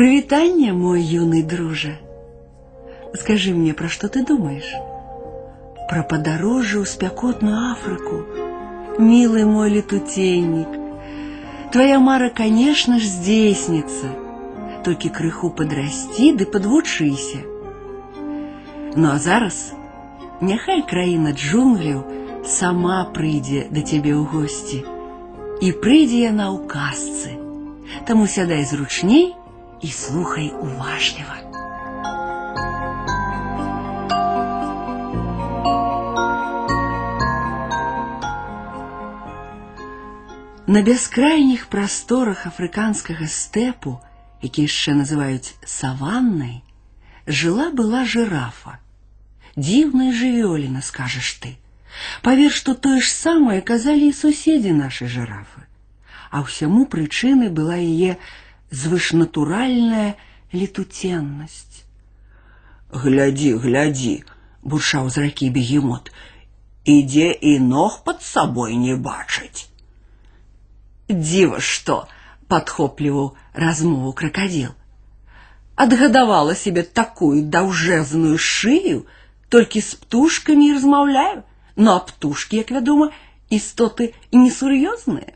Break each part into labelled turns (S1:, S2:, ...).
S1: Прывітанне, мой юный дружа. Скажи мне, про что ты думаешь? Про подорожье у спякотную Африку. Милый мой летутейник, твоя мара, конечно ж, здейснится. Только крыху подрасти, да подвучыся. Ну а зараз няхай краіна джунгляў сама прыйдзе да цябе ў госці. І прыйдзе яна ў казцы. Таму сядай зручней і слухай уважліва. На бяскрайніх прасторах афрыканскага стэпу, які яшчэ называюць саваннай, жыла была жирафа. Дзіўная жывёліна, скажаш ты. Павер, што тое ж самае казалі і суседзі нашай жирафы. А ўсяму прычынай была яе звышнатуральная летуценнасць.
S2: Глядзі, глядзі, бурчаў з ракі бегемот. Ідзе і ног пад сабой не бачыць.
S1: Дзіва што, падхопліваў размову кракадзіл. Адгадавала себе такую даўжэзную шыю, толькі з птушкамі і размаўляю, ну а птушкі, як вядома, істоты несур'ёзныя.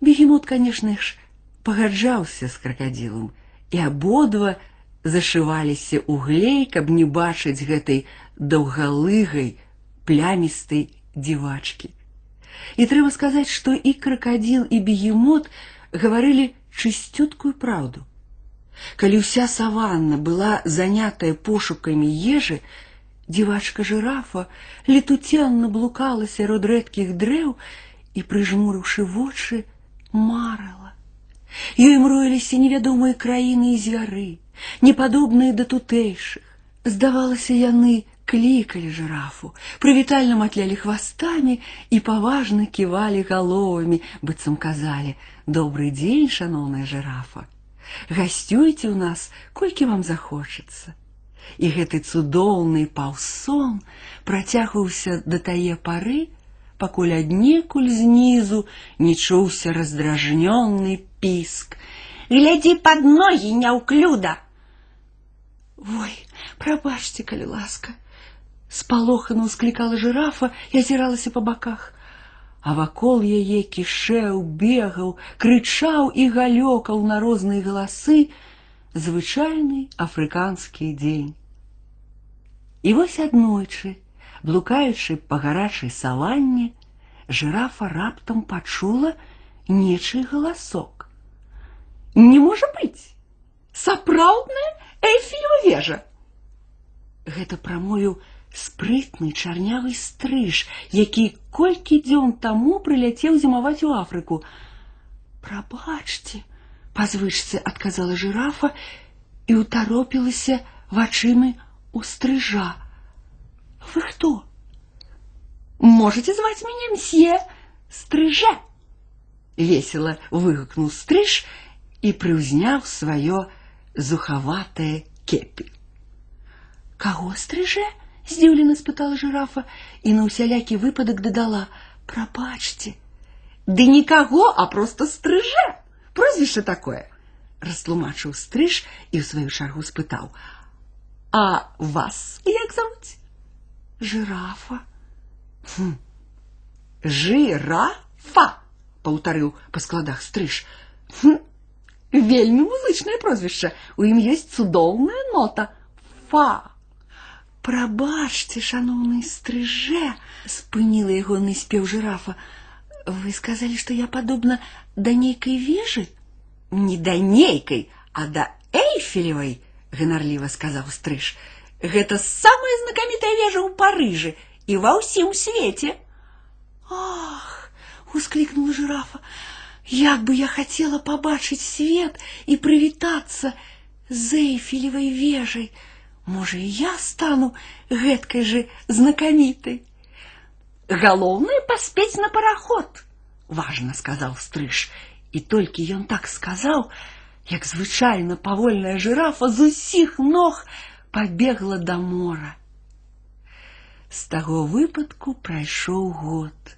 S1: Бегемот, конечно ж, пагаджаўся з кракадзілам, і абодва зашываліся ў глей, каб не бачыць гэтай даўгалыгай плямістай дзівачкі. І трэба сказаць, што і кракадзіл і бегемот гаварылі чысцюткую праўду. Калі ўся саванна была занятая пошукамі ежы, дзівачка жирафа летуценна блукала сярод рэдкіх дрэў і, прыжмурыўшы вочы, марала. Ёй мроіліся невядомыя краіны і звяры, непадобныя да тутэйшых. Здавалася, яны клікалі жирафу, прывітальна матлялі хвастамі і паважна ківалі галовамі, быццам казалі: добрый дзень, шаноўная жирафа. Гасцюйце ў нас, колькі вам захочацца. І гэты цудоўны паўсон працягваўся да тае пары, пакуль аднекуль знізу не чуўся раздражнённы піск.
S3: Глядзі пад ногі, няўклюда!
S1: Ой, прабачце, калі ласка, спалохана ўсклікала жирафа і азіралася па баках. А вакол яе кішэў, бегаў, крычаў і галёкаў на розныя галасы звычайны афрыканскі дзень. І вось аднойчы, блукаючы па гарачай саванне, жирафа раптам пачула нечый галасок. Не можа быць! Сапраўдная эйфелева вежа! Гэта прамовіў спрытны чарнявы стрыж, які колькі дзён таму прыляцеў зімаваць у Афрыку. Прабачце, па звычцы адказала жирафа і ўтаропілася вачымі у стрыжа. Вы хто? Можете зваць мяне мсье стрыжа. Весело выгукнул стриж и прыўзняў свое зухаватае кепі. Каго стрыже? здзіўлена спытала жирафа і на ўсялякі выпадак дадала: "Прабачце". Ды никого, а просто стрыжа. Прозвище такое. Растлумачыў стриж і ў сваю чаргу спытаў: "А вас як зовут?" Жирафа. Хм. Жирафа, паўтарыў па складах стриж. Хм. Вельмі музычнае прозвішча. У ім ёсць цудоўная нота. Фа. Прабачце, шаноўны стрыже, спыніла ягоны спеў жирафа. Вы сказалі, што я падобна да нейкай вежы? Не да нейкай, а да эйфелевай, ганарліва сказаў стрыж. Гэта самая знакамітая вежа ў Парыжы і ва ўсім свеце. Ах, усклікнула жирафа. Як бы я хацела пабачыць свет і прывітацца з эйфелевай вежай. Можа, і я стану гэткай же знакамітай. Галоўнае паспець на параход, важна сказаў стрыж, і толькі ён так сказаў, як звычайна павольная жирафа з усіх ног пабегла да мора. З таго выпадку прайшоў год.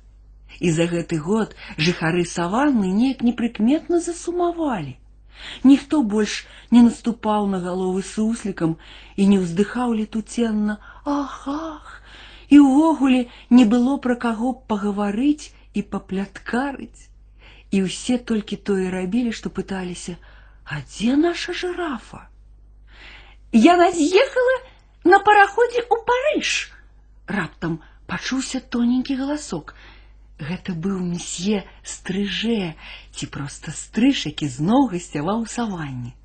S1: І за гэты год жыхары саванны неяк непрыкметна засумавалі. Ніхто больш не наступаў на галовы суслікам і не ўздыхаў летуценна ах ах і ўвогуле не было пра каго пагаварыць і папляткарыць і ўсе толькі тое рабілі што пыталіся а дзе наша жирафа яна з'ехала на параходзе ў парыж раптам пачуўся тоненькі галасок Гэта быў месье стрыжэ ці проста стрыж, які зноў гасцяваў у саванне.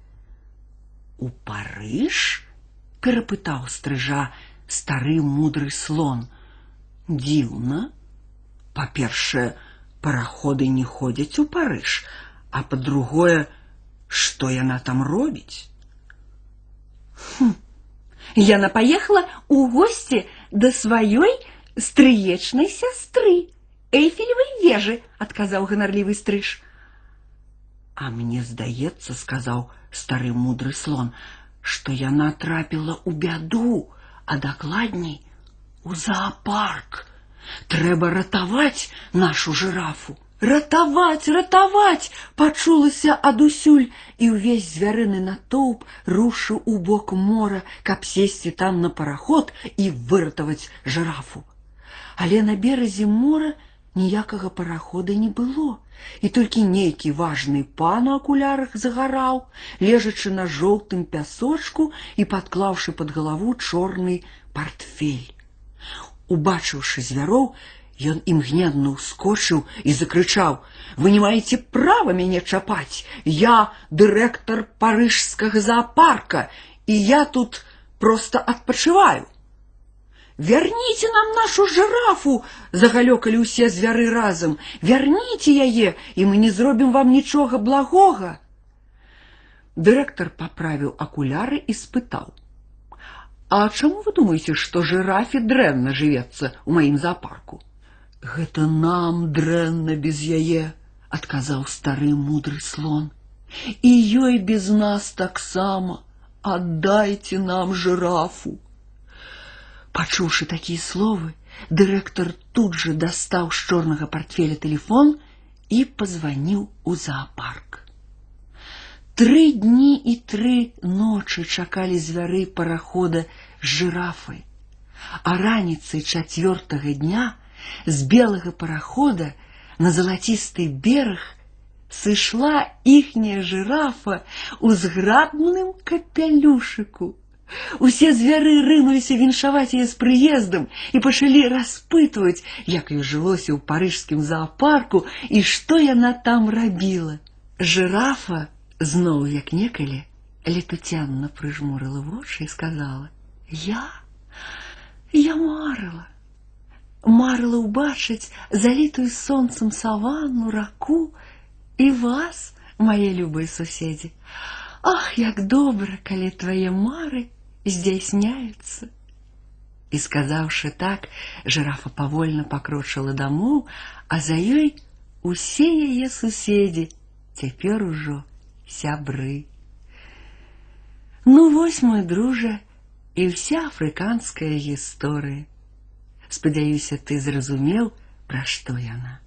S1: У Парыж перапытаў стрыжа стары мудры слон. Дзіўна. Па-першае, параходы не ходзяць у Парыж, а па-другое, што яна там робіць? Хм. Яна паехала ў госці да сваёй стрыечнай сястры. Эйфелевой вежы, отказал гонорливый стриж. А мне здаецца, сказал старый мудрый слон, что я натрапила у бяду, а докладней у зоопарк. Трэба ратаваць нашу жирафу Ратаваць, ратаваць! пачулася адусюль, і ўвесь звярыны натоўп рушыў у бок мора, каб сесці там на параход і выратаваць жирафу. Але на беразе мора ніякага парахода не было, і толькі нейкі важны пан у акулярах загараў, лежачы на жоўтым пясочку і падклаўшы пад галаву чорны портфель. Убачыўшы звяроў, ён імгненна ўскочыў і закрычаў: « Вы не маеце права мяне чапаць. Я дырэктар парыжскага зоопарка, і я тут просто адпачываю. Верните нам нашу жирафу, загалёкалі ўсе звяры разам. Верните яе, і мы не зробім вам нічога благога. Дырэктар паправіў акуляры і спытаў: « А чаму вы думаеце, што жирафе дрэнна жывецца ў маім зоапарку? Гэта нам дрэнна без яе, адказаў стары мудры слон. І ёй без нас таксама. Аддайце нам жирафу. Пачуўшы такія словы, дырэктар тут же дастаў з чорнага портфеля телефон і пазваніў у зоопарк. Тры дні і тры ночы чакалі звяры парахода з жирафай, а раніцай чацвёртага дня з белага парахода на залацісты бераг сышла іхняя жирафа ў зграбным капялюшыку. Усе звяры рынуліся віншаваць яе з прыездам і пачалі распытваць, як ёй жылося ў парыжскім зоапарку і што яна там рабіла. Жирафа зноў як некалі летуцянна прыжмурыла вочы і сказала: « Я я марыла, марыла ўбачыць залітую сонцам саванну раку і вас, мае любыя суседзі. Ах, як добра, калі твае мары здзяйсняюцца. І сказаўшы так, жирафа павольна пакрочыла дамоў, а за ёй усе яе суседзі цяпер ужо сябры. Ну вось мой дружа і вся афрыканская гісторыя. Спадзяюся, ты зразумеў, пра што яна.